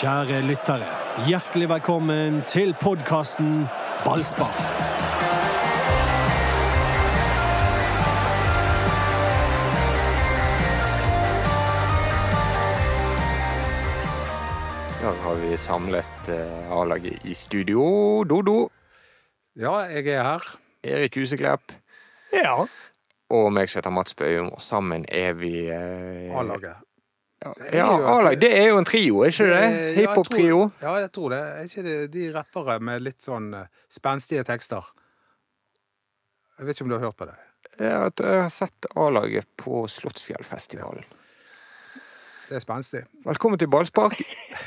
Kjære lyttere, hjertelig velkommen til podkasten Ballspar. I dag har vi samlet eh, A-laget i studio. Dodo, Ja, jeg er her. Erik Huseklepp Ja. og meg som heter Mats Bøyum. Og sammen er vi eh, A-laget. Ja, A-lag. Det er jo en trio, er ikke det? Hiphop-trio. Ja, jeg tror det. Er ikke det de rappere med litt sånn eh, spenstige tekster? Jeg vet ikke om du har hørt på det? Ja, jeg har sett A-laget på Slottsfjellfestivalen. Det er spenstig. Velkommen til ballspark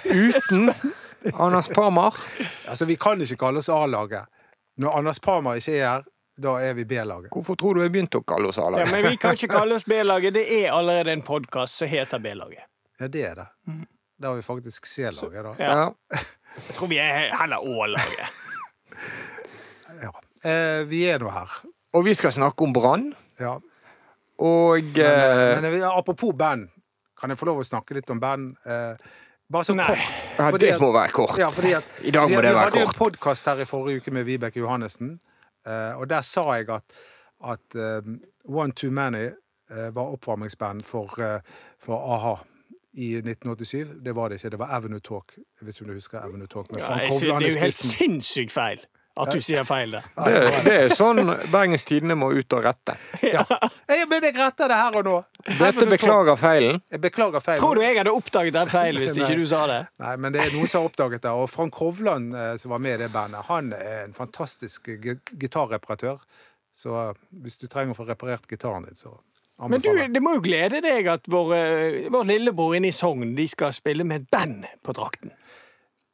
uten Anders Parmar. Altså, vi kan ikke kalle oss A-laget. Når Anders Parmar ikke er her, da er vi B-laget. Hvorfor tror du jeg begynte å kalle oss A-laget? Ja, Men vi kan ikke kalle oss B-laget. Det er allerede en podkast som heter B-laget. Ja, det er det. Da har vi faktisk C-laget, da. Ja. Ja. Jeg tror vi er heller Å-laget. Ja. Eh, vi er nå her. Og vi skal snakke om Brann. Ja. Og Men, eh, eh, men apropos band, kan jeg få lov å snakke litt om band? Eh, bare så Nei. kort. ja, det at- må være kort. Ja, at I dag må vi, det være hadde jo hadde en podkast her i forrige uke med Vibeke Johannessen, eh, og der sa jeg at, at um, One Too Many eh, var oppvarmingsband for, eh, for a-ha i 1987. Det var det ikke. Det var Avenue Talk. Jeg vet ikke om du husker Avenue Talk med Ja, jeg synes det er jo helt sinnssykt feil at du sier feil der. Det, det er sånn Bergens Tidende må ut og rette. Ja. Jeg, Men jeg retter det her og nå. Dette beklager feilen. Jeg beklager feilen. Tror du jeg hadde oppdaget den feilen hvis ikke du sa det? Nei, men det er noen som har oppdaget det. Og Frank Hovland, eh, som var med i det bandet, han er en fantastisk gitarreparatør. Så eh, hvis du trenger å få reparert gitaren din, så Men du, det må jo glede deg at vår, eh, vår lillebror inne i Sogn de skal spille med et band på drakten.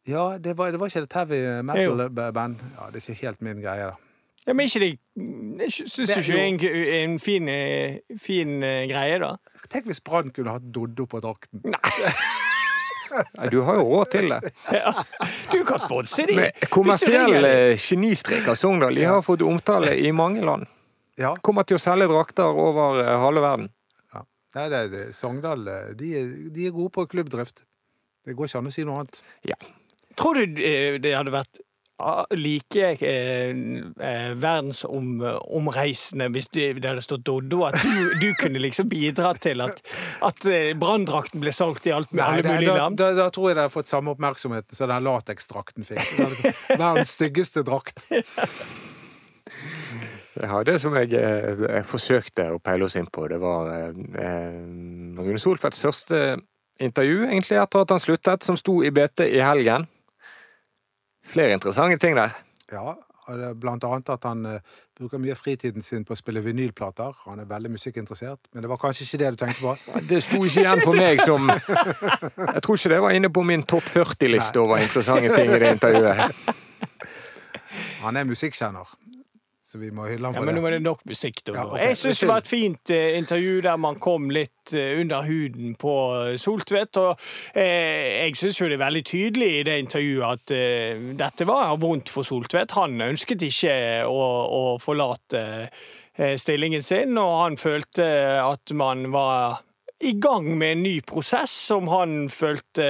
Ja, det var, det var ikke et heavy metal-band. Ja, det er ikke helt min greie, da. Ja, Men ikke det Jeg syns Det ikke det er en, en fin, eh, fin eh, greie, da? Tenk hvis Brann kunne hatt Doddo på drakten. Nei, Nei, Du har jo råd til det. Ja. Du kan sponse de. Kommersiell genistrek av Sogndal. De har fått omtale i mange land. Ja, Kommer til å selge drakter over eh, halve verden. ja. Nei, det, det, Sogndal eh, de, er- de er gode på klubbdrift. Det går ikke an å si noe annet. Ja. Tror du eh, det hadde vært ah, like eh, eh, verdensomreisende hvis det, det hadde stått Doddo, at du, du kunne liksom bidra til at, at branndrakten ble solgt i alt, Nei, alle det, mulige da, land? da, da tror jeg det hadde fått samme oppmerksomhet som den lateksdrakten fikk. Det var liksom Verdens styggeste drakt. Ja, det som jeg, eh, jeg forsøkte å peile oss inn på, det var eh, eh, Rune Solfeldts første intervju, egentlig etter at han sluttet, som sto i BT i helgen. Flere interessante ting der. Ja, blant annet at han eh, bruker mye av fritiden sin på å spille vinylplater. Han er veldig musikkinteressert, men det var kanskje ikke det du tenkte på? Det sto ikke igjen for meg som Jeg tror ikke det var inne på min topp 40-liste over interessante ting i det intervjuet. Han er musikkjenner, så vi må hylle han Ja, for men nå det. var det nok musikk, da. Ja, okay. Jeg syns det var et fint eh, intervju der man kom litt eh, under huden på eh, Soltvedt. Og eh, jeg syns jo det er veldig tydelig i det intervjuet at eh, dette var vondt for Soltvedt. Han ønsket ikke å, å forlate eh, stillingen sin, og han følte at man var i gang med en ny prosess som han følte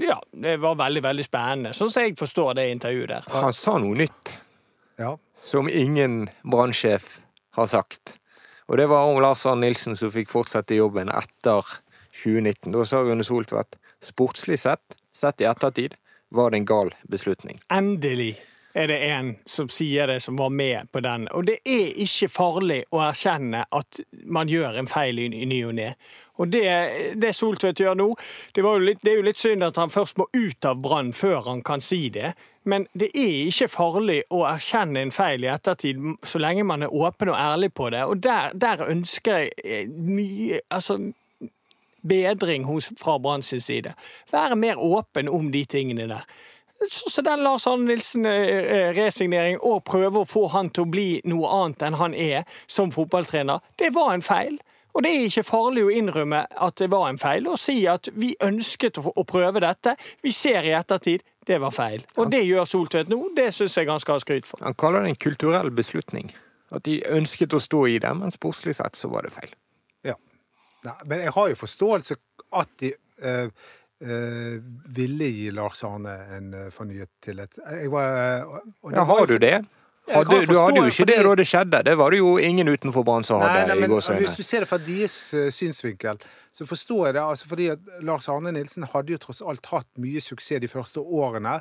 ja, det var veldig veldig spennende, sånn som jeg forstår det intervjuet der. Han sa noe nytt Ja, som ingen brannsjef har sagt. Og det var om Lars Arne Nilsen som fikk fortsette jobben etter 2019. Da sa Rune Soltvedt sportslig sett, sett i ettertid, var det en gal beslutning. Endelig er det en som sier det, som var med på den. Og det er ikke farlig å erkjenne at man gjør en feil i, ny og ne. Og det, det Soltvedt gjør nå, det, litt, det er jo litt synd at han først må ut av Brann før han kan si det. Men det er ikke farlig å erkjenne en feil i ettertid, så lenge man er åpen og ærlig på det. Og der, der ønsker jeg eh, mye Altså bedring hos, fra Brann sin side. Være mer åpen om de tingene der. Sånn som den Lars Arne Nilsen-resigneringen, og prøve å få han til å bli noe annet enn han er som fotballtrener, det var en feil. Og det er ikke farlig å innrømme at det var en feil, og si at vi ønsket å prøve dette. Vi ser i ettertid det var feil. Og det gjør Soltvedt nå. Det syns jeg han skal ha skryt for. Han kaller det en kulturell beslutning. At de ønsket å stå i det, men sportslig sett så var det feil. Ja. Nei, men jeg har jo forståelse at de øh, øh, ville gi Lars Arne en eh, fornyet tillit. Jeg var, øh, og det Ja, var har du det? Hadde, du hadde jo ikke ikke det da det skjedde. Det var det jo ingen utenfor Brann som hadde Nei, nei, i men gåseøyne. Hvis du ser det fra deres eh, synsvinkel, så forstår jeg det. altså fordi at Lars Arne Nilsen hadde jo tross alt hatt mye suksess de første årene.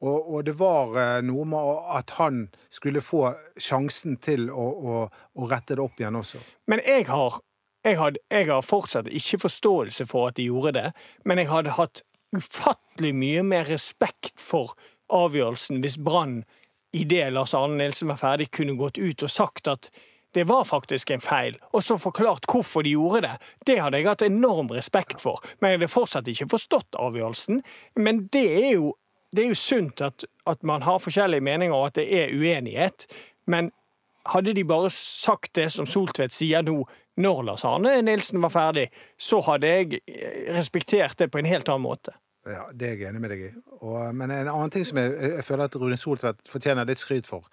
Og, og det var eh, noe med at han skulle få sjansen til å, å, å rette det opp igjen også. Men jeg har, jeg, had, jeg har fortsatt ikke forståelse for at de gjorde det, men jeg hadde hatt ufattelig mye mer respekt for avgjørelsen hvis Brann idet Lars Arne Nilsen var ferdig, kunne gått ut og sagt at det var faktisk en feil, og så forklart hvorfor de gjorde det. Det hadde jeg hatt enorm respekt for. Men jeg hadde fortsatt ikke forstått avgjørelsen. Men det er jo, det er jo sunt at, at man har forskjellige meninger, og at det er uenighet. Men hadde de bare sagt det som Soltvedt sier nå, når Lars Arne Nilsen var ferdig, så hadde jeg eh, respektert det på en helt annen måte. Ja, Det er jeg enig med deg i. Men en annen ting som jeg, jeg føler at Rune Soltvedt fortjener litt skryt for,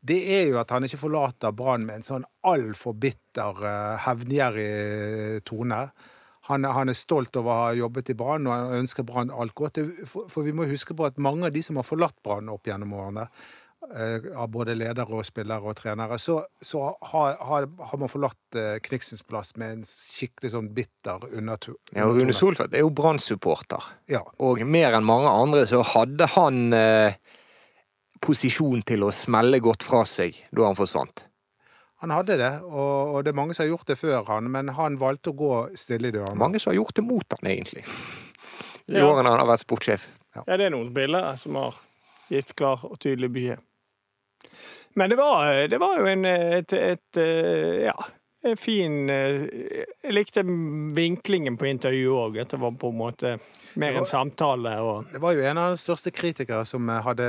det er jo at han ikke forlater Brann med en sånn altfor bitter, uh, hevngjerrig tone. Han, han er stolt over å ha jobbet i Brann, og han ønsker Brann alt godt. For, for vi må huske på at mange av de som har forlatt Brann opp gjennom årene, eh, av både ledere og spillere og trenere, så, så har, har, har man forlatt eh, Kniksens plass med en skikkelig sånn bitter undertur. Ja, og Rune Solfeldt er jo Brann-supporter. Ja. Og mer enn mange andre så hadde han eh, posisjon til å smelle godt fra seg da han forsvant. Han hadde det, og, og det er mange som har gjort det før han, men han valgte å gå stille i dørene. Mange som har gjort det mot han, egentlig. I Ja. årene han har vært sportssjef. Ja, det er noen spillere som har gitt klar og tydelig beskjed. Men det var, det var jo en, et, et, ja, en fin Jeg likte vinklingen på intervjuet òg. At det var på en måte mer en samtale. og Det var jo en av de største kritikere som eh, hadde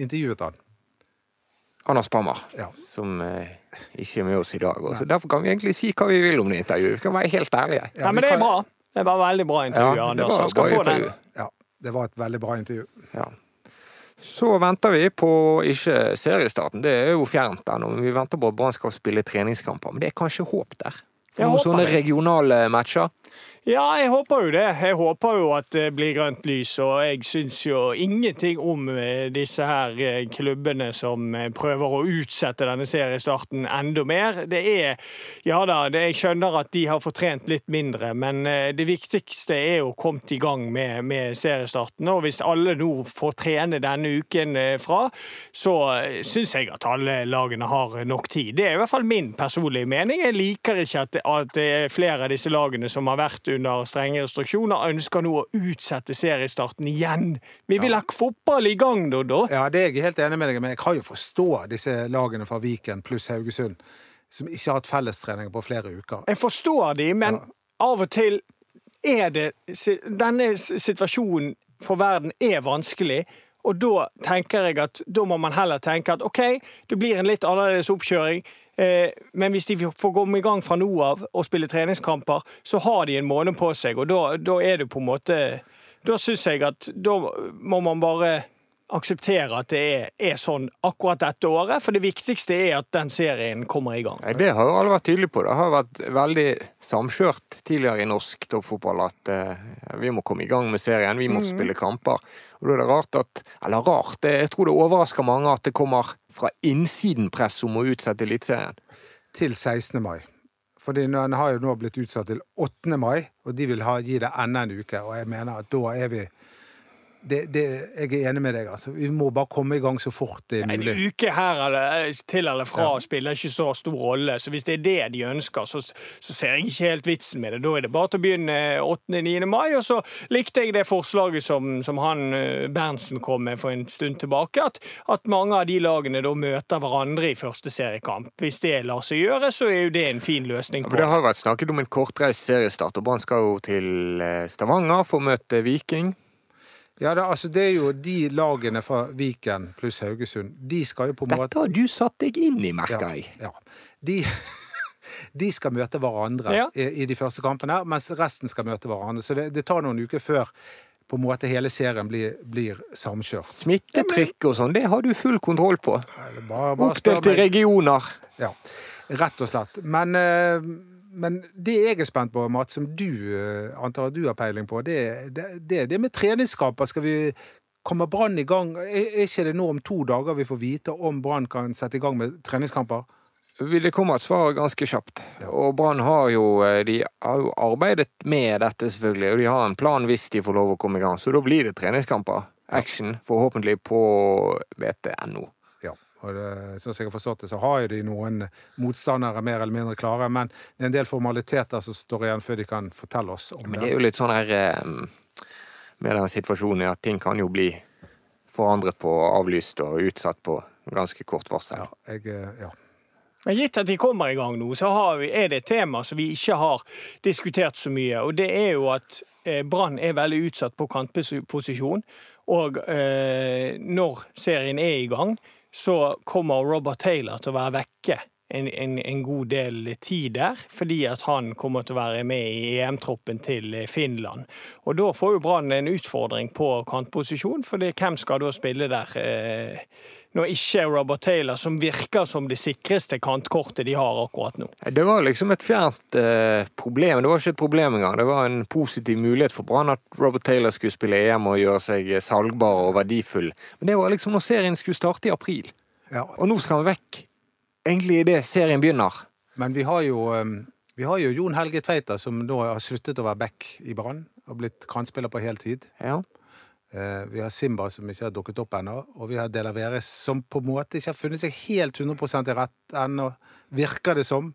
intervjuet han. Anders Pammer, Ja. som eh, ikke er med oss i dag. Også. derfor kan vi egentlig si hva vi vil om det intervjuet. Vi kan være helt ærlige. Ja, Ja, men det er bra. Det var veldig bra intervju, Ja, det Anders. var Han skal bra få den. Ja, det var et veldig bra intervju. Ja. Så venter vi på ikke seriestarten, det er jo fjernt ennå. Vi venter på at Brann skal spille treningskamper. Men det er kanskje håp der? For Jeg noen sånne det. regionale matcher. Ja, jeg håper jo det. Jeg håper jo at det blir grønt lys, og jeg syns jo ingenting om eh, disse her eh, klubbene som eh, prøver å utsette denne seriestarten enda mer. Det er Ja da, jeg skjønner at de har fortrent litt mindre, men det viktigste er jo kommet i gang med, med seriestarten. Og hvis alle nå får trene denne uken fra, så syns jeg at alle lagene har nok tid. Det er i hvert fall min personlige mening. Jeg liker ikke at, at det er flere av disse lagene som har vært under strenge restriksjoner, ønsker nå å utsette seriestarten igjen. Vi vil ha fotball i gang, Doddo. Ja, det er jeg helt enig med deg men jeg kan jo forstå disse lagene fra Viken pluss Haugesund som ikke har hatt fellestrening på flere uker. Jeg forstår de, men av og til er det Denne situasjonen for verden er vanskelig. Og da tenker jeg at da må man heller tenke at OK, det blir en litt annerledes oppkjøring. Eh, men hvis de får komme i gang fra nå av og spille treningskamper, så har de en måned på seg. Og da, da er det på en måte Da syns jeg at da må man bare akseptere at det er, er sånn akkurat dette året. For det viktigste er at den serien kommer i gang. Nei, Det har jo alle vært tydelige på. Det har vært veldig samkjørt tidligere i norsk toppfotball at eh, vi må komme i gang med serien, vi må spille kamper. Og da er det rart at Eller rart, det, jeg tror det overrasker mange at det kommer fra innsiden press om å utsette Eliteserien. Til 16. mai. Fordi den har jo nå blitt utsatt til 8. mai, og de vil ha, gi det enda en uke. Og jeg mener at da er vi det, det, Jeg er enig med deg. altså. Vi må bare komme i gang så fort det er mulig. En uke her eller til eller fra spiller ikke så stor rolle. Så hvis det er det de ønsker, så, så ser jeg ikke helt vitsen med det. Da er det bare til å begynne 8.-9. mai. Og så likte jeg det forslaget som, som han eh, Berntsen kom med for en stund tilbake, at, at mange av de lagene da møter hverandre i første seriekamp. Hvis det lar seg gjøre, så er jo det en fin løsning på. Ja, det har vært snakket om en kortreist seriestart, og Brann skal jo til eh, Stavanger for å møte Viking. Ja, det, altså, det er jo de lagene fra Viken pluss Haugesund. De skal jo på en måte Dette har du satt deg inn i, merker jeg. Ja. De, de skal møte hverandre Ja. i, i de første kampene, mens resten skal møte hverandre. Så det, det tar noen uker før på en måte hele serien blir, blir samkjørt. Smittetrykk og sånn, det har du full kontroll på. Nei, det Bare, bare spør Oppdelt i regioner. Ja, rett og slett. Men eh, men det jeg er spent på, Mats, som du eh, antar at du har peiling på, det er det, det, med treningskamper. Skal vi Kommer Brann i gang? Er, ikke det nå om to dager vi får vite om Brann kan sette i gang med treningskamper? Det kommer et svar ganske kjapt. Og Brann har jo, eh, de har jo arbeidet med dette, selvfølgelig. Og de har en plan hvis de får lov å komme i gang. Så da blir det treningskamper. Action, forhåpentlig på VTNO. Og det, sånn som jeg har forstått det, så har jo de noen motstandere mer eller mindre klare. Men det er en del formaliteter som står igjen før de kan fortelle oss om det. Men det er jo litt sånn her eh, med den situasjonen at ting kan jo bli forandret på, avlyst og utsatt på ganske kort varsel. Ja, jeg, eh, ja. Men gitt at de kommer i gang nå, så vi, er det et tema som vi ikke har diskutert så mye. Og det er jo at eh, Brann er veldig utsatt på kantposisjon. Og eh, når serien er i gang, så kommer Robert Taylor til å være vekke en, en, en, god del tid der, fordi at han kommer til å være med i EM-troppen til Finland. Og Da får jo Brann en utfordring på kantposisjon, for hvem skal da spille der? Eh, når ikke Robert Taylor, som virker som det sikreste kantkortet de har akkurat nå. Det var liksom et fjernt eh, problem. Det var ikke et problem engang. Det var en positiv mulighet for Brann at Robert Taylor skulle spille EM og gjøre seg salgbar og verdifull. Men det var liksom når serien skulle starte i april. Ja. Og nå skal han vekk. Egentlig idet serien begynner. Men vi har jo, eh, vi har jo Jon Helge Tveita, som nå har sluttet å være back i Brann. Og blitt kantspiller på heltid. Ja. Eh, vi har Simba, som ikke har dukket opp ennå. Og vi har Delaveres, som på en måte ikke har funnet seg helt 100% i rett ennå, virker det som.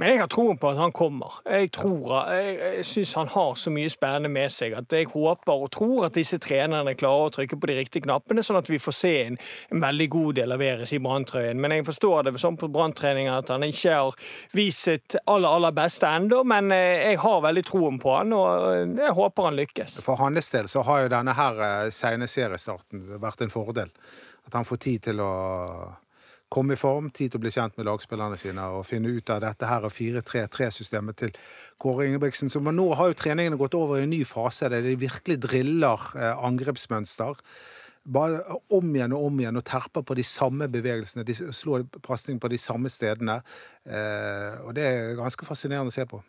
Men jeg har troen på at han kommer. Jeg, tror, jeg, jeg syns han har så mye spennende med seg at jeg håper og tror at disse trenerne klarer å trykke på de riktige knappene, sånn at vi får se en, en veldig god del leveres i Branntrøyen. Men jeg forstår det sånn på branntreninga at han ikke har vist sitt aller, aller beste ennå. Men eh, jeg har veldig troen på han, og eh, jeg håper han lykkes. For hans del så har jo denne her eh, sene seriestarten vært en fordel. At han får tid til å komme i form, tid til å bli kjent med lagspillerne sine og finne ut av dette her 4-3-3-systemet til Kåre Ingebrigtsen. Så nå har jo treningene gått over i en ny fase der de virkelig driller eh, angrepsmønster. Bare om igjen og om igjen og terper på de samme bevegelsene. De slår pasning på de samme stedene. Eh, og det er ganske fascinerende å se på.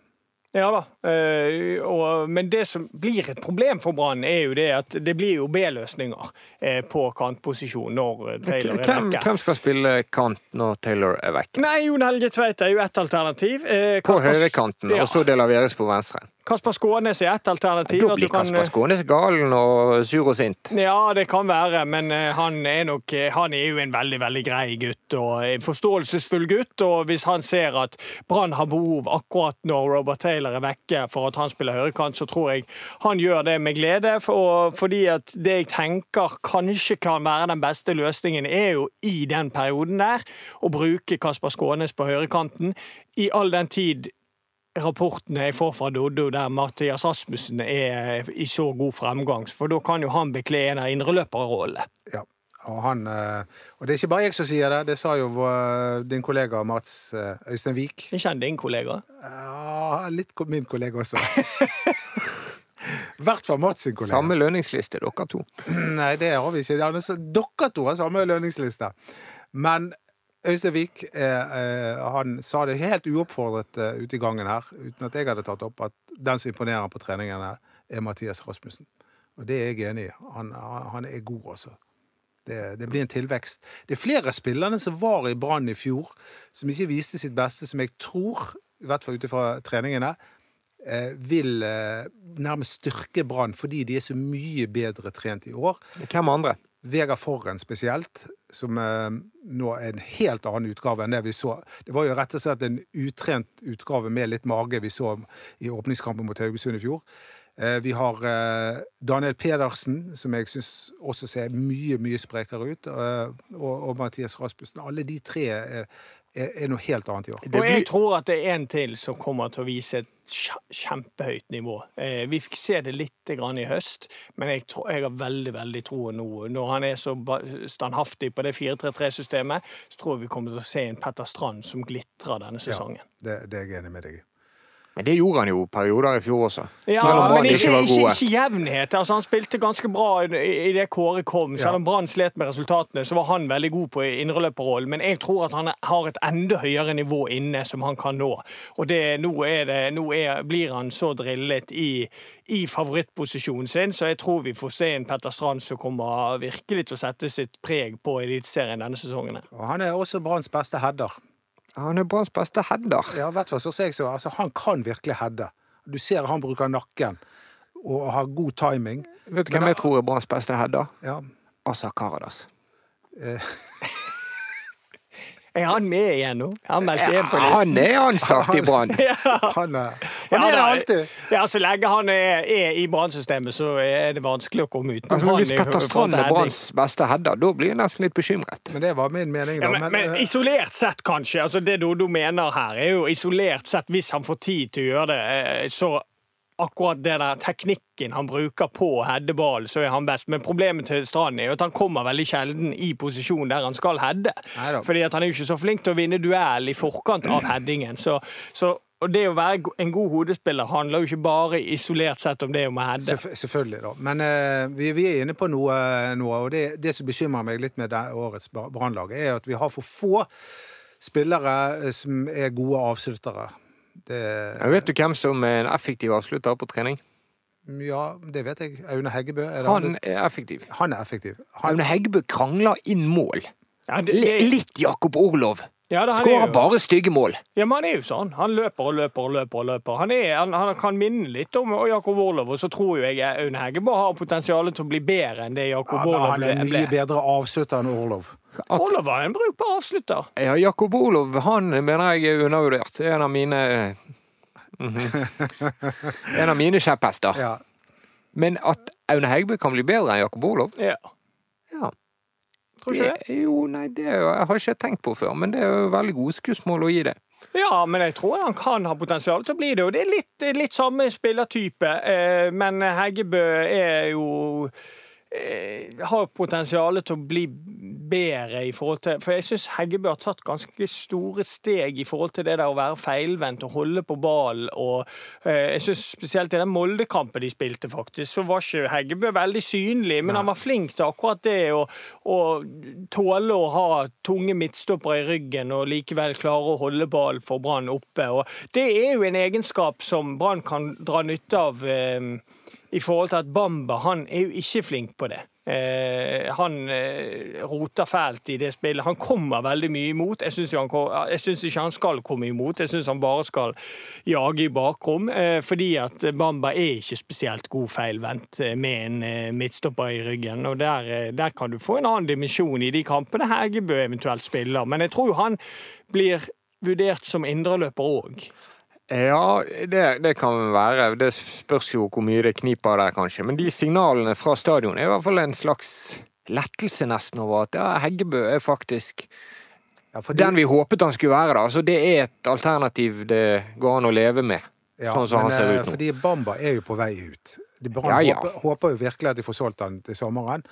Ja da, eh, og, men det som blir et problem for Brann, er jo det at det blir jo B-løsninger eh, på kantposisjon når Taylor er vekke. Hvem skal spille kant når Taylor er vekk? Nei, Jon Helge Tveit er jo ett alternativ. Kasper, på høyrekanten, ja. og så Delaveres på venstre. Kasper Skånes er ett alternativ. Da blir kan... Kasper Skånes galen og sur og sint. Ja, det kan være, men eh, han er nok eh, Han er jo en veldig, veldig grei gutt og en forståelsesfull gutt. Og hvis han ser at Brann har behov akkurat når Robert Taylor er vekke for at han spiller høyrekant, så tror jeg han gjør det med glede. For, fordi at det jeg tenker kanskje kan være den beste løsningen, er jo i den perioden der å bruke Kasper Skånes på høyrekanten. I all den tid rapportene jeg får fra Doddo der Mathias Rasmussen er i så god fremgang, for da kan jo han bekle en av indreløperrollene. Ja. Og, han, eh, og det er ikke bare jeg som sier det, det sa jo din kollega Mats eh, Øystein Wiik. Ikke han din kollega? Ja, litt min kollega også. I hvert fall Mats sin kollega. Samme lønningsliste, dere to. Nei, det har vi ikke. Dere to har samme lønningsliste. Men Øystevik eh, han sa det helt uoppfordret eh, ute i gangen her, uten at jeg hadde tatt opp, at den som imponerer på treningene, er Mathias Rasmussen. Og det er jeg enig i. Han, han er god, altså. Det, det, blir en tilvekst. Det er flere av spillerne som var i Brann i fjor, som ikke viste sitt beste, som jeg tror, i hvert fall ut ifra treningene, eh, vil eh, nærmest styrke Brann fordi de er så mye bedre trent i år. Hvem andre? Vegard Forren spesielt, som eh, nå er en helt annen utgave enn det vi så. Det var jo rett og slett en utrent utgave med litt mage vi så i åpningskampen mot Haugesund i fjor. Eh, vi har eh, Daniel Pedersen, som jeg syns også ser mye, mye sprekere ut. Eh, og, og Mathias Rasmussen. Alle de tre er, noe helt annet i år. Og jeg tror at det er en til som kommer til å vise et kjempehøyt nivå. Eh, vi fikk se det litt i høst, men jeg, tror, jeg har veldig veldig troen nå. Når han er så standhaftig på det 4-3-3-systemet, så tror jeg vi kommer til å se en Petter Strand som glitrer denne sesongen. Ja, det, det er jeg enig med deg i. Men det gjorde han jo perioder i fjor også. Ja, men ikke, ikke ikke, ikke jevnhet. Altså, han spilte ganske bra i i det Kåre kom. Selv Ja. om Brann slet med resultatene, så var han veldig god på indreløperrollen. Men jeg tror at han har et enda høyere nivå inne som han kan nå. Og det, nå, er det, nå er, blir han så drillet i, i favorittposisjonen sin, så jeg tror vi får se en Petter Strand som kommer virkelig til å sette sitt preg på Eliteserien denne sesongen. Og han er også Branns beste header. Han er Branns beste header. Ja, i hvert fall så ser jeg så, altså, Han kan virkelig heade. Du ser han bruker nakken og har god timing. Vet du hvem jeg tror er Branns beste header? Ja. Asa Karadas. Er han med igjen nå? Han meldte Ja, på listen. han er ansatt i Brann. Han, er- han Ja, er det alltid. Ja, Så lenge han er, er i Brann-systemet, så er det vanskelig å komme ut. Altså, hvis er Petter Strand er. Branns beste header, da blir jeg nesten litt bekymret. Men det var min mening, ja, men, Men, men eh, isolert sett, kanskje. altså Det Dodo mener her, er jo isolert sett, hvis han får tid til å gjøre det, eh, så akkurat det der teknikken han bruker på headeball, så er han best. Men problemet til Strand er jo at han kommer veldig sjelden i posisjon der han skal heade. Fordi at han er jo ikke så flink til å vinne duell i forkant av headingen. Så, så, og det å være en god hodespiller handler jo ikke bare isolert sett om det om å heade. Selvf- Selvfølgelig, da. Men uh, vi, vi er inne på noe, noe og det, det som bekymrer meg litt med det, årets Bra- Brannlag, er at vi har for få spillere eh, som er gode avsluttere. Det, vet du hvem som er en effektiv avslutter på trening? ja, det vet jeg. Aune Heggebø. Er Han er effektiv. han er effektiv. Han, Aune Heggebø krangler inn mål. Ja, det, det, Litt Jakob Orlov. Ja, det, han er Skårer jo, bare stygge mål. ja, men han er jo sånn. Han løper og løper og løper. og løper. Han, er, han, han kan minne litt om Jakob Orlov, og så tror jo jeg Aune Heggebø har potensial til å bli bedre enn det Jakob ja, Orlov han er mye bedre avslutter enn Orlov. Orlov var en brukbar avslutter. Ja, Jakob Orlov han mener jeg er undervurdert. En av mine Mhm. En av mine kjepphester. Ja. Men at Aune Heggebø kan bli bedre enn Jakob Orlov? Ja. Ja. Ikke det? Det- Jo, nei, det jo- jeg har ikke tenkt på før, men det er jo veldig gode skussmål å gi det. Ja, men jeg tror han kan ha potensial til å bli det. Og det er litt, litt samme spillertype. Eh, men Heggebø er jo har potensial til å bli bedre i forhold til For jeg syns Heggebø har tatt ganske store steg i forhold til det der å være feilvendt og holde på ballen. Og eh, jeg syns spesielt i den Molde-kampen de spilte, faktisk, så var ikke Heggebø veldig synlig. Men han var flink til akkurat det å, å tåle å ha tunge midtstoppere i ryggen og likevel klare å holde ballen for Brann oppe. Og det er jo en egenskap som Brann kan dra nytte av. Eh, i forhold til at Bamba han er jo ikke flink på det. Eh, han eh, roter fælt i det spillet. Han kommer veldig mye imot. Jeg syns ikke han skal komme imot. Jeg syns han bare skal jage i bakrom. Eh, fordi at Bamba er ikke spesielt god feilvendt eh, med en eh, midtstopper i ryggen. Og der, der kan du få en annen dimensjon i de kampene Hegebø eventuelt spiller. Men jeg tror han blir vurdert som indreløper òg. Ja, det, det kan være. Det spørs jo hvor mye det kniper der, kanskje. Men de signalene fra stadion er i hvert fall en slags lettelse nesten over at ja, Heggebø er faktisk Ja, fordi- den vi håpet han skulle være. da. Altså, det er et alternativ det går an å leve med, Ja, sånn som men, han ser eh, ut nå. Fordi Bamba er jo på vei ut. De Ja, ja. Håper, håper jo virkelig at de får solgt han til sommeren.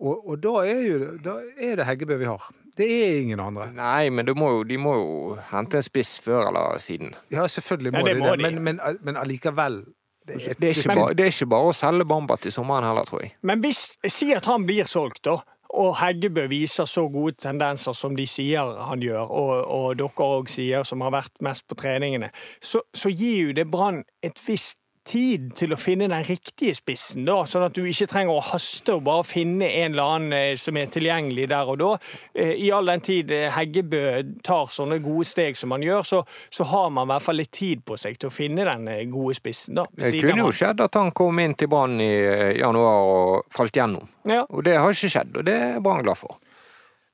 Og, og da, er jo, da er det Heggebø vi har. Det er ingen andre. Nei, men må jo, de må jo hente en spiss før eller siden. Ja, selvfølgelig må, Ja, det de det, de. men, men, men allikevel det er, Det er, ikke bare, det er ikke bare å selge Bamba til sommeren heller, tror jeg. Men hvis, si at han blir solgt, da. Og Heggebø viser så gode tendenser som de sier han gjør, og, og dere òg sier som har vært mest på treningene, så, så gir jo det Brann et visst tid til å finne den riktige spissen, da, sånn at du ikke trenger å haste og bare finne en eller annen eh, som er tilgjengelig der og da. Eh, I all den tid eh, Heggebø tar sånne gode steg som han gjør, så, så har man i hvert fall litt tid på seg til å finne den gode spissen. da. Det kunne jo skjedd at han kom inn til Brann i januar og falt gjennom. Ja. Og det har ikke skjedd, og det er Brann glad for.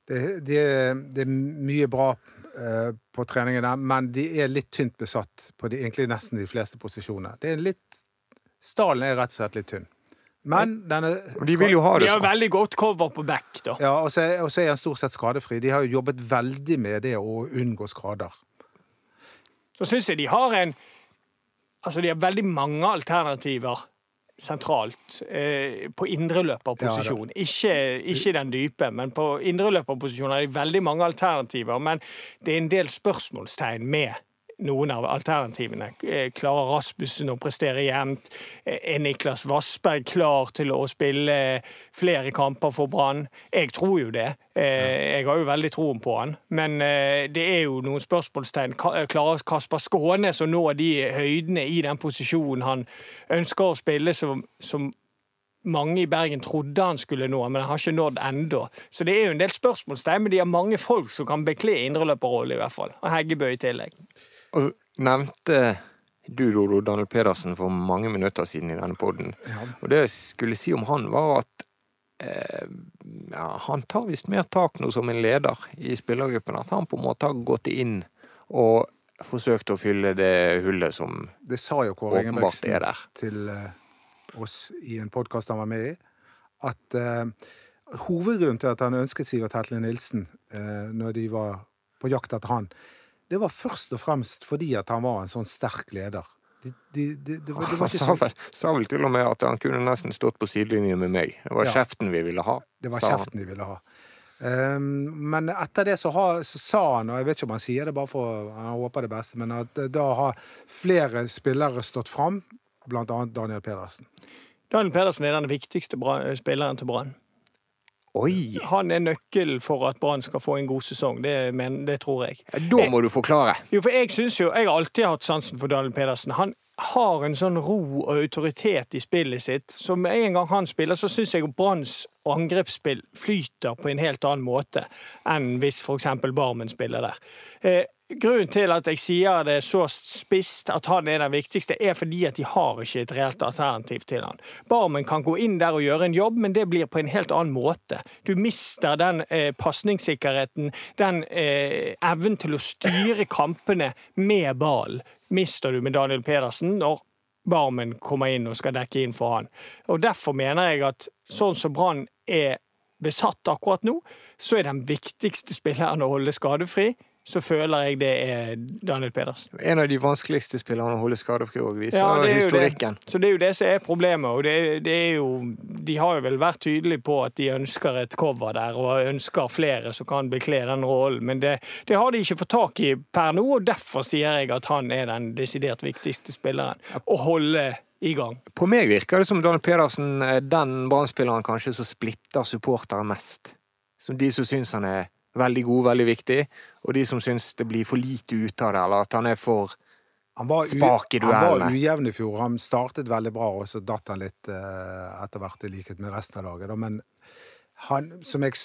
det, det, det er mye bra på treningene, men de er litt tynt besatt på de, egentlig nesten de fleste posisjoner. Det er litt Stallen er rett og slett litt tynn. Men den er de vil jo ha det. De har veldig godt cover på back, da. Ja, og så er han stort sett skadefri. De har jo jobbet veldig med det å unngå skader. så syns jeg de har en Altså, de har veldig mange alternativer sentralt eh, på indreløperposisjon. ikke, ikke den dype, men på indreløperposisjon er det veldig mange alternativer. Men det er en del spørsmålstegn med noen av alternativene. Eh, Klarer Rasmussen å prestere jevnt? Eh, Er Niklas Vassberg klar til å spille flere kamper for Brann? Jeg tror jo det. Eh, Jeg har jo veldig troen på han. Men det er jo noen spørsmålstegn. Klarer Kasper Skånes å nå de høydene i den posisjonen han ønsker å spille, som, som mange i Bergen trodde han skulle nå, men han har ikke nådd ennå. Så det er jo en del spørsmålstegn, men de har mange folk som kan bekle indreløperrollen, i hvert fall. Og Heggebø i tillegg. Og nevnte du, Dodo, Daniel Pedersen for mange minutter siden i denne podden. Og det jeg skulle si om han, var at eh, ja, han tar visst mer tak nå som en leder i spillergruppen. At han på en måte har gått inn og forsøkt å fylle det hullet som Det sa jo Kåre åpenbart er der. til eh, oss i en podkast han var med i, at eh, hovedgrunnen til at han ønsket Sivert Hetle Nilsen eh, når de var på jakt etter han, det var først og fremst fordi at han var en sånn sterk leder. De, de, de, det, var, det var Han ikke sa så, vel, sa vel til og med at han kunne nesten stått på sidelinjen med meg. Det var Ja. kjeften vi ville ha. det var kjeften de ville ha. Um, men etter det så, ha, så sa han, og jeg vet ikke om han sier det bare for han håper det beste, men at eh, da har flere spillere stått fram, annet Daniel Pedersen. Daniel Pedersen er den viktigste spilleren til Brann. Oi! Han er nøkkelen for at Brann skal få en god sesong, det, men, det tror jeg. Da må du forklare. Jo, for jeg jo, jeg har alltid hatt sansen for Daniel Pedersen. Han har en sånn ro og autoritet i spillet sitt. Så med en gang han spiller, så syns jeg Branns angrepsspill flyter på en helt annen måte enn hvis f.eks. Barmen spiller der. Eh, grunnen til at jeg sier det så spisst at han er den viktigste, er fordi at de har ikke et reelt alternativ til han. Barmen kan gå inn der og gjøre en jobb, men det blir på en helt annen måte. Du mister den eh, pasningssikkerheten, den eh, evnen til å styre kampene med ballen, mister du med Daniel Pedersen når Barmen kommer inn og skal dekke inn for han. Og Derfor mener jeg at sånn som Brann er besatt akkurat nå, så er den viktigste spilleren å holde skadefri. Så føler jeg det er Daniel Pedersen. En av de vanskeligste spillerne å holde skadefri òg, viser Ja, det historikken. Det. Så det er jo det som er problemet. Og det, det er jo, de har jo vel vært tydelige på at de ønsker et cover der, og ønsker flere som kan bekle den rollen. Men det, det har de ikke fått tak i per nå, og derfor sier jeg at han er den desidert viktigste spilleren å holde i gang. På meg virker det som Daniel Pedersen er den Brann-spilleren kanskje som splitter supportere mest. Som de som syns han er veldig god, veldig viktig, og de som syns det blir for lite ut av det, eller at han er for Han var, Spak i han var ujevn i fjor. Han startet veldig bra, og så datt han litt eh, etter hvert, i likhet med resten av laget. Men han, som jeg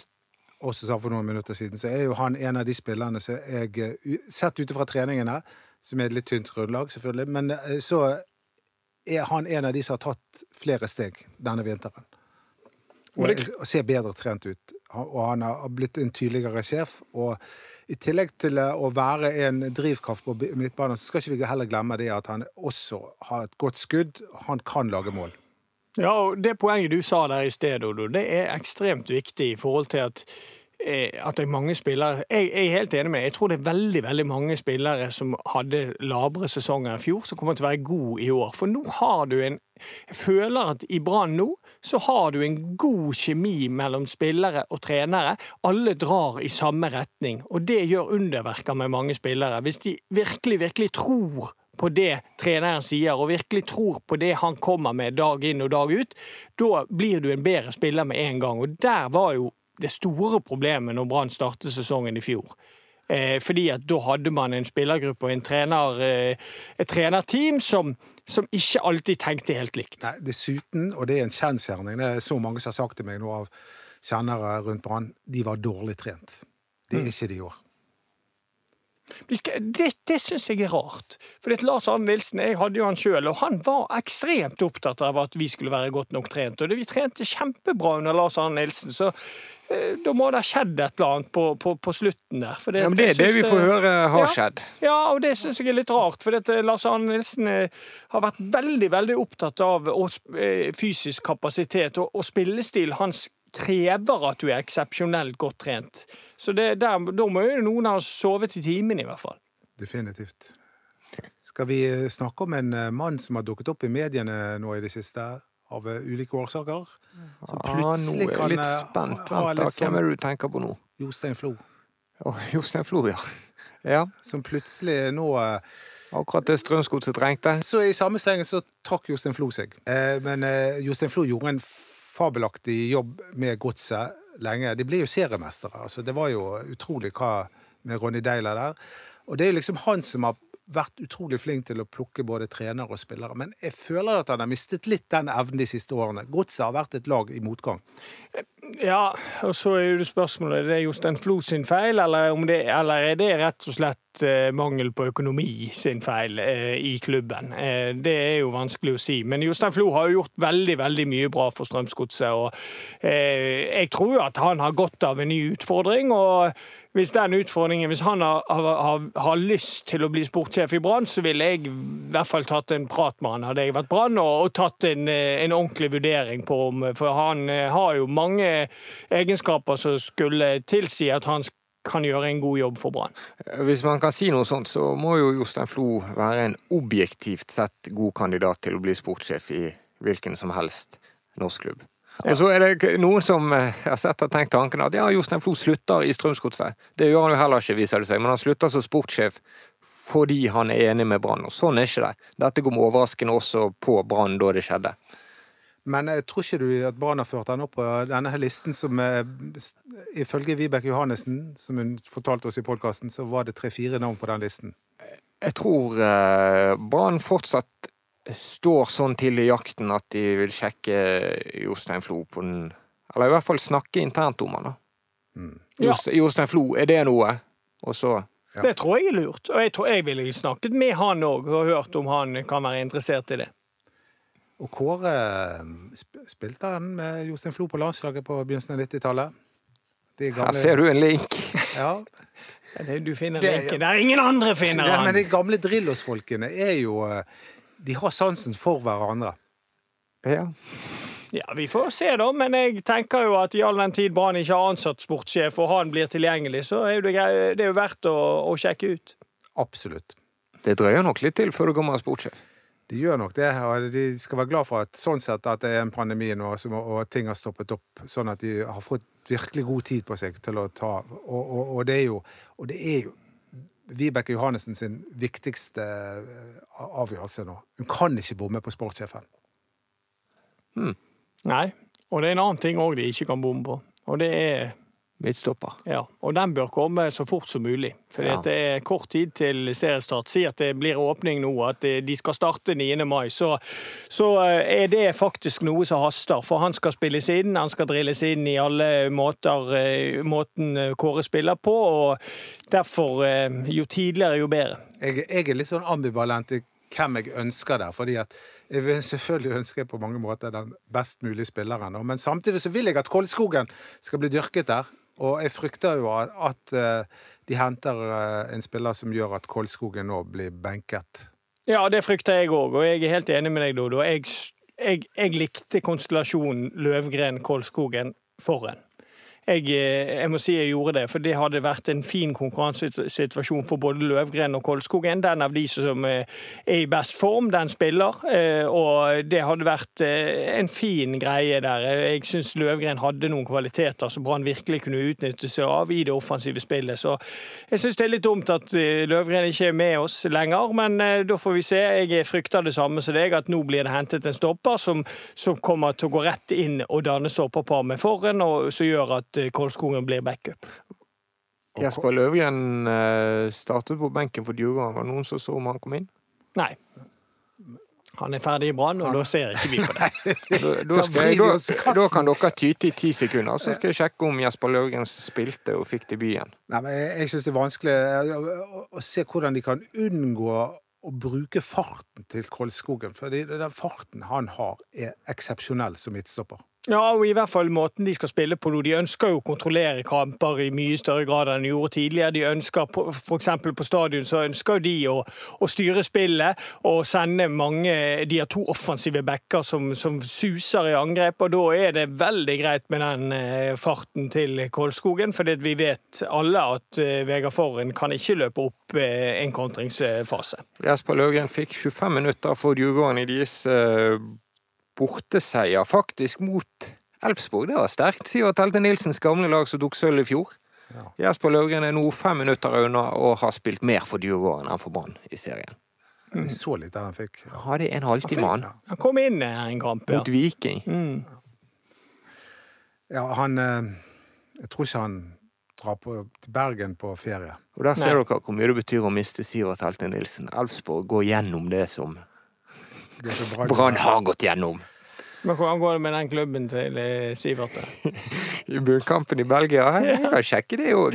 også sa for noen minutter siden, så er jo han en av de spillerne som jeg eh, Sett ut fra treningene, som er et litt tynt grunnlag, selvfølgelig, men eh, så er han en av de som har tatt flere steg denne vinteren. Og, og ser bedre trent ut. Og han har blitt en tydeligere sjef. Og i tillegg til å være en drivkraft på midtbanen, så skal ikke vi heller glemme det at han også har et godt skudd. Han kan lage mål. Ja, og Det poenget du sa der i sted, Odo, det er ekstremt viktig i forhold til at, at det er mange spillere jeg, jeg er helt enig med. Jeg tror det er veldig veldig mange spillere som hadde labre sesonger i fjor, som kommer til å være gode i år. For nå har du en Jeg føler at i Brann nå så har du en god kjemi mellom spillere og trenere. Alle drar i samme retning, og det gjør underverker med mange spillere. Hvis de virkelig, virkelig tror på det treneren sier, og virkelig tror på det han kommer med dag inn og dag ut, da blir du en bedre spiller med en gang. Og der var jo det store problemet når Brann startet sesongen i fjor. Eh, fordi at da hadde man en spillergruppe og en trener, eh, et trenerteam som, som ikke alltid tenkte helt likt. Nei, Dessuten, og det er en kjensgjerning, det er så mange som har sagt til meg nå av kjennere rundt Brann, de var dårlig trent. Det er ikke de i år. Det, det syns jeg er rart. For Lars Arne Nilsen, jeg hadde jo han sjøl, og han var ekstremt opptatt av at vi skulle være godt nok trent. Og det, vi trente kjempebra under Lars Arne Nilsen, så eh, da må det ha skjedd et eller annet på, på, på slutten der. For Ja, men det er det vi får høre har Ja. skjedd. Ja, og det syns jeg er litt rart, for dette, Lars Arne Nilsen eh, har vært veldig veldig opptatt av eh, fysisk kapasitet, og, og spillestil hans krever at du er eksepsjonelt godt trent. Så det, der, da må jo noen ha sovet i timen, i hvert fall. Definitivt. Skal vi eh, snakke om en eh, mann som har dukket opp i mediene nå i det siste, av eh, ulike årsaker? Som Ja, nå er jeg litt spent. Vent, da. Hvem sånn er det du tenker på nå? Jostein Flo. Oh, Jostein Flo, ja. Ja. som plutselig nå Akkurat det Strømsgodset trengte. Så i samme slengen så trakk Jostein Flo seg. Eh, men eh, Jostein Flo gjorde en fabelaktig jobb med godset lenge. De ble jo seriemestere. Altså, det var jo utrolig hva med Ronny Deila der. Og det er jo liksom han som har vært utrolig flink til å plukke både trenere og spillere. Men jeg føler at han har mistet litt den evnen de siste årene. Godset har vært et lag i motgang. Ja, og så er jo det spørsmålet er det Jostein Flo sin feil, eller, det, eller er det rett og slett eh, mangel på økonomi sin feil eh, i klubben? Eh, det er jo vanskelig å si. Men Jostein Flo har jo gjort veldig veldig mye bra for Strømsgodset. og eh, Jeg tror at han har godt av en ny utfordring. og hvis den utfordringen, hvis han har, har, har lyst til å bli sportssjef i Brann, så ville jeg i hvert fall tatt en prat med han hadde jeg vært Brann, og, og, tatt en, eh, en, ordentlig vurdering på om For han eh, har jo mange egenskaper som skulle tilsi at han kan gjøre en god jobb for Brann. Hvis man kan si noe sånt, så må jo Jostein Flo være en objektivt sett god kandidat til å bli sportssjef i hvilken som helst norsk klubb. Og så er det noen som eh, har sett og tenkt tanken at ja, Jostein Flo slutter i Strømsgodset. Det gjør han jo heller ikke, viser det seg, men han slutter som sportssjef fordi han er enig med Brann. Og sånn er ikke det. Dette kom overraskende også på Brann da det skjedde. Men jeg tror ikke du at Brann har ført den opp på denne her listen som eh, Ifølge Vibeke Johannessen, som hun fortalte oss i podkasten, så var det tre-fire navn på den listen. Jeg tror eh, Brann fortsatt står sånn til i jakten at de vil sjekke Jostein Flo på den Eller i hvert fall snakke internt om han. da. Mm. Ja. Jostein Flo, er det noe? Og så ja. Det tror jeg er lurt. Og jeg tror jeg ville snakket med han òg og hørt om han kan være interessert i det. Og Kåre spilte han med Jostein Flo på landslaget på begynnelsen av 90-tallet. Gamle... Her ser du en link. Ja. Du finner linken der ingen andre finner han! men de gamle Drillos-folkene er jo de har sansen for hverandre. Ja. Ja, Vi får se, da. Men jeg tenker jo at i all den tid Brann ikke har ansatt sportssjef, og han blir tilgjengelig, så er det, det er jo verdt å, å, sjekke ut. Absolutt. Det drøyer nok litt til før det kommer en sportssjef. De gjør nok det, og de skal være glad for at sånn sett at det er en pandemi nå, og ting har stoppet opp, sånn at de har fått virkelig god tid på seg til å ta Og, og, og det er jo, og det er jo Vibeke Johannessen sin viktigste eh, avgjørelse nå. Hun kan ikke bomme på sportssjefen. Hmm. Nei, og det er en annen ting òg de ikke kan bomme på. Og det er midtstopper. Ja, og den bør komme så fort som mulig. For ja. det er kort tid til seriestart. Si at det blir åpning nå, at de skal starte 9. mai. Så, så, eh, er det faktisk noe som haster. For han skal spilles inn, han skal drilles inn i alle måter, eh, måten eh, Kåre spiller på. Og derfor, jo tidligere, jo bedre. Jeg, jeg er litt sånn ambivalent i hvem jeg ønsker der. fordi at jeg vil selvfølgelig ønske på mange måter den best mulige spilleren. Men samtidig så vil jeg at Kolskogen skal bli dyrket der. Og jeg frykter jo at, eh, de henter eh, en spiller som gjør at Kolskogen nå blir benket. Ja, det frykter jeg òg, og jeg er helt enig med deg, Dodo. Jeg, jeg, jeg likte konstellasjonen Løvgren-Kolskogen foran jeg, eh, jeg, må si jeg gjorde det, for det hadde vært en fin konkurransesituasjon for både Løvgren og Kolskogen. Den av de som eh, er i best form, den spiller. Eh, og det hadde vært en fin greie der. Jeg syns Løvgren hadde noen kvaliteter som Brann virkelig kunne utnytte seg av i det offensive spillet. Så jeg syns det er litt dumt at Løvgren ikke er med oss lenger, men da får vi se. Jeg frykter det samme som deg, at nå blir det hentet en stopper som, som kommer til å gå rett inn og danne stopperpar med forhen, og som gjør at Kolskogen blir backup. Jesper Løvgren eh, startet på benken for Djurgården. Var det noen som så om han kom inn? Nei. Han er ferdig i Brann, og da ser ikke vi på det. da, da, da, da, kan dere tyte i ti sekunder, så skal jeg sjekke om Jesper Løvgren spilte og fikk debuten. Nei, men Jeg, jeg syns det er vanskelig å, å, se hvordan de kan unngå å bruke farten til Kolskogen. For den farten han har, er eksepsjonell som midtstopper. Ja, og i hvert fall måten de skal spille på nå. De ønsker jo å kontrollere kamper i mye større grad enn de gjorde tidligere. De ønsker, F.eks. på stadion så ønsker de å, å, styre spillet og sende mange De har to offensive backer som, som, suser i angrep, og da er det veldig greit med den eh, farten til Kolskogen. For vi vet alle at eh, Vegard Forhen kan ikke løpe opp eh, en kontringsfase. Jesper Løgren fikk 25 minutter for Djurgården i deres borteseier, faktisk mot Elfsborg. Det var sterkt, sier Telte Nilsens gamle lag som tok sølv i fjor. Jesper Løvgren er nå fem minutter unna og har spilt mer for Djurgården enn for Brann i serien. Mm. så litt der han fikk. Hadde en halvtime, han. Han kom inn her en kamp, ja. Mot Viking. Mm. Ja, han eh, Jeg tror ikke han drar på, til Bergen på ferie. Og der ser Nei. dere hvor mye det betyr å miste Sivert Helte Nilsen. Elfsborg går gjennom det som Det er så bra. Brann har gått gjennom. Men hvordan går det med den klubben til eh, Sivert? I bunnkampen i Belgia. Jeg kan sjekke det òg.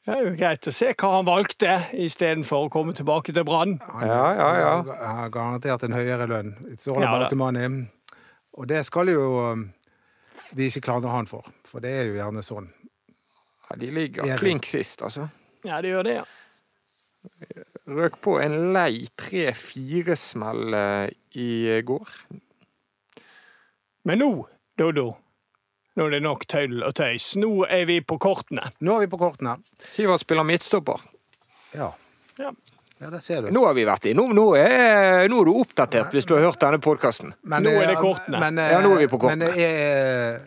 Det er jo greit å se hva han valgte, istedenfor å komme tilbake til Brann. Ja, ja, ja. Han har garantert en høyere lønn. It's all Ja, about da. money. Og det skal jo um, vi ikke klandre han for, for det er jo gjerne sånn. ja de ligger klink sist, altså. Ja, de gjør det, ja. Røk på en lei 3-4-smell eh, i går. Men nå, Dodo, nå er det nok tøll og tøys. Nå er vi på kortene. Nå er vi på kortene. Sivert spiller midtstopper. Ja, Ja. ja det ser du. Nå har vi vært i. Nå er, nå er du oppdatert hvis du har hørt denne podkasten. Nå er det eh, kortene. Men, eh, Ja, nå er vi på kortene. Men er,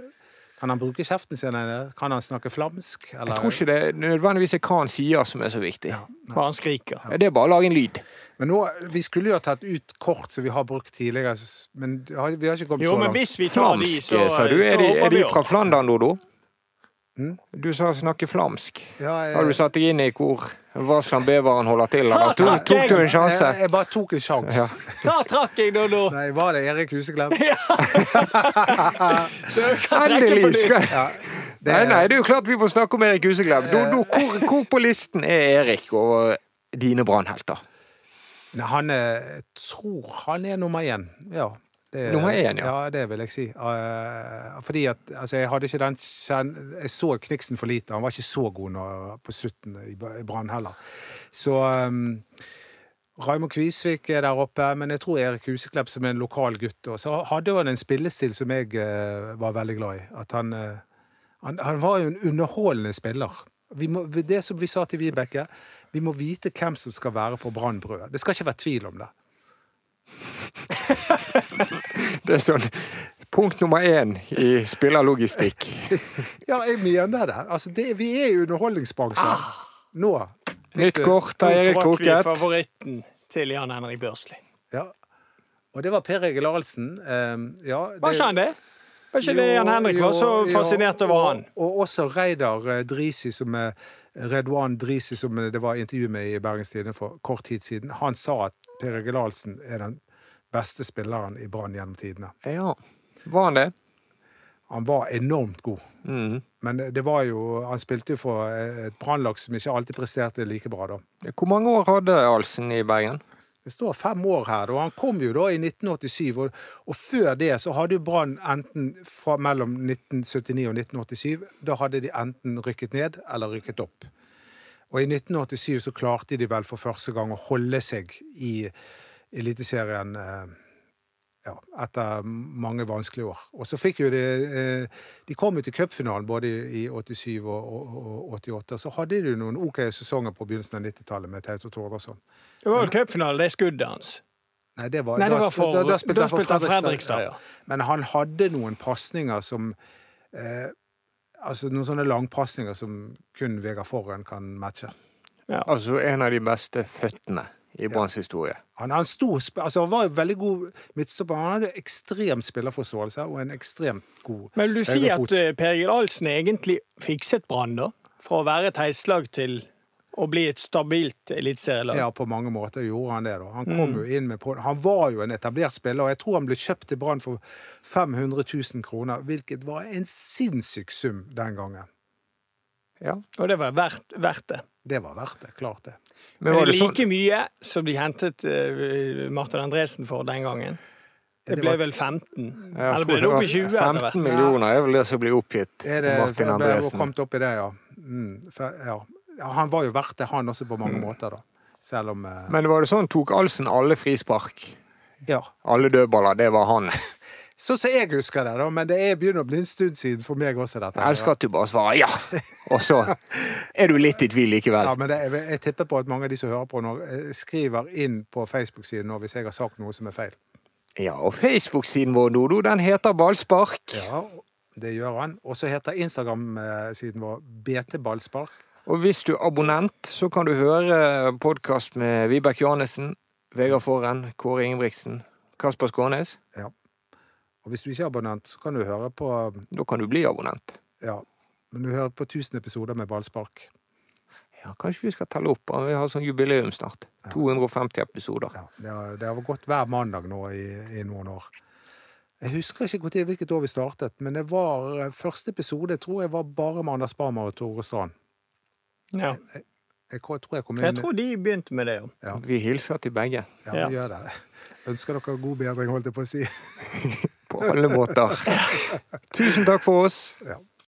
kan han bruke kjeften sin? eller? Kan han snakke flamsk? Eller? Jeg tror ikke det nødvendigvis er hva han sier som er så viktig. Hva han skriker. Det er bare å lage en lyd. Men nå, Vi skulle jo ha tatt ut kort som vi har brukt tidligere, men vi har ikke kommet Jo, så men langt. hvis vi tar de, Flamsk, så sa du. Er de, er de fra. Flandern, Dodo? Mm. Du sa snakke flamsk. Ja, jeg, Har du satt deg inn i hvor Vassland Beveren holder til, eller Ja, tok, tok du en sjanse? jeg, jeg bare tok en sjanse. Ja. Da trakk jeg, Dodo. Nei, var det Erik Huseklem? På Endelig! skal- Ja, det, Nei, nei, det er jo klart vi må snakke om Erik Huseklepp. Dodo, hvor, hvor på listen er Erik over dine brannhelter? Han er, jeg tror han er nummer én. Ja. Det, Nummer én, ja. ja. det vil jeg si. Uh, fordi at altså, jeg hadde ikke den kjen- Jeg så Kniksen for lite. Han var ikke så god når, på slutten i i Brann heller. Så um, Raymond Kvisvik er der oppe, men jeg tror Erik Huseklepp som er en lokal gutt. Og så hadde han en spillestil som jeg uh, var veldig glad i. At han, uh, han, han var jo en underholdende spiller. Vi må, det som vi sa til Vibeke, vi må vite hvem som skal være på Brannbrød. Det skal ikke være tvil om det. Det er sånn punkt nummer én i spillerlogistikk. Ja, jeg mener det. Altså, det vi er i underholdningsbransjen. Nå. Nytt kort har Erik Nå trakk vi trukket. favoritten til Jan Henrik Børsli. Ja. Og det var Per Egil Ahlsen. Um, ja, Var ikke han det? Var ikke det Jan Henrik var så fascinert jo, over han? Og også Reidar eh, Drisi, som er Redwan Drisi, som det var intervju med i Bergens Tidende for kort tid siden. Han sa at Per Egil Ahlsen er den beste spilleren i Brann gjennom tidene. Ja, var han det? Han var enormt god. Mm. Men det var jo Han spilte jo for et brannlag som ikke alltid presterte like bra, da. Hvor mange år hadde Alsen i Bergen? Det står fem år her, og han kom jo da i 1987. Og, og før det så hadde jo Brann enten fra mellom 1979 og 1987 Da hadde de enten rykket ned eller rykket opp. Og i 1987 så klarte de vel for første gang å holde seg i Eliteserien eh, ja, etter mange vanskelige år. Og så fikk jo de eh, De kom jo til cupfinalen både i, i 87 og, og, og 88. Og så hadde de jo noen OK sesonger på begynnelsen av 90-tallet med Tauto Tordarsson. Det var vel cupfinale, det skuddet hans. Nei, det var, Nei, det var for, da- da, da spilte han for Fredrikstad, ja. Men han hadde noen pasninger som eh, Altså noen sånne langpasninger som kun Vegard Forhen kan matche. Altså en av de beste føttene i Branns historie. Han, han, altså, han var veldig god midtstopper. Han hadde ekstrem spillerforståelse og en ekstremt god Men vil du si at eh, Per Egil Ahlsen egentlig fikset Brann, da? Fra å være et heislag til å bli et stabilt eliteserielag? Ja, på mange måter gjorde han det. da. Han Mm. jo inn med Han var jo en etablert spiller, og jeg tror han ble kjøpt til Brann for 500 000 kroner, hvilket var en sinnssyk sum den gangen. Ja. Og det var verdt, verdt det. Det var verdt det. Klart det. Men Men var det like sånn mye som de hentet uh, Martin Andresen for den gangen. Det det ble vel 15? Jeg Eller ble det opp i 20 etter hvert? 15 millioner er vel det som blir oppgitt Er det Martin Andresen. ble- ble kommet opp i det, ja. Mm, for, ja. Ja. Han var jo verdt det, han også, på mange måter, da. Selv om eh, Men var det sånn, tok Alsen alle frispark? Ja. Alle dødballer, det var han. Sånn som jeg husker det, da. Men det er begynner å bli en stund siden for meg også, dette. Jeg elsker at du bare svarer ja, og så er du litt i tvil likevel. Ja, men det, jeg, jeg tipper på at mange av de som hører på nå, eh, skriver inn på Facebook-siden nå hvis jeg har sagt noe som er feil. Ja, og Facebook-siden vår, Dodo, den heter Ballspark. Ja, det gjør han. Og så heter Instagram-siden vår BT Ballspark. Og hvis du er abonnent, så kan du høre podkast med Vibeke Johannessen, Vegard Forren, Kåre Ingebrigtsen, Kasper Skånes. Ja. Og hvis du ikke er abonnent, så kan du høre på Da kan du bli abonnent. Ja, men du hører på 1000 episoder med ballspark. Ja, Kanskje vi skal telle opp? Vi har sånn jubileum snart. 250 episoder. Ja, det, har, det har gått hver mandag nå i, i noen år. Jeg husker ikke hvilket år vi startet, men det var første episode jeg tror jeg var bare med Anders Barmer og Tore Strand. Ja. Jeg tror jeg kom inn Jeg tror de begynte med det. ja. Ja. Vi hilser til begge. Ja, Ja. vi gjør det. Ønsker dere god bedring, holdt jeg på å si. På alle måter. Tusen takk for oss. Ja.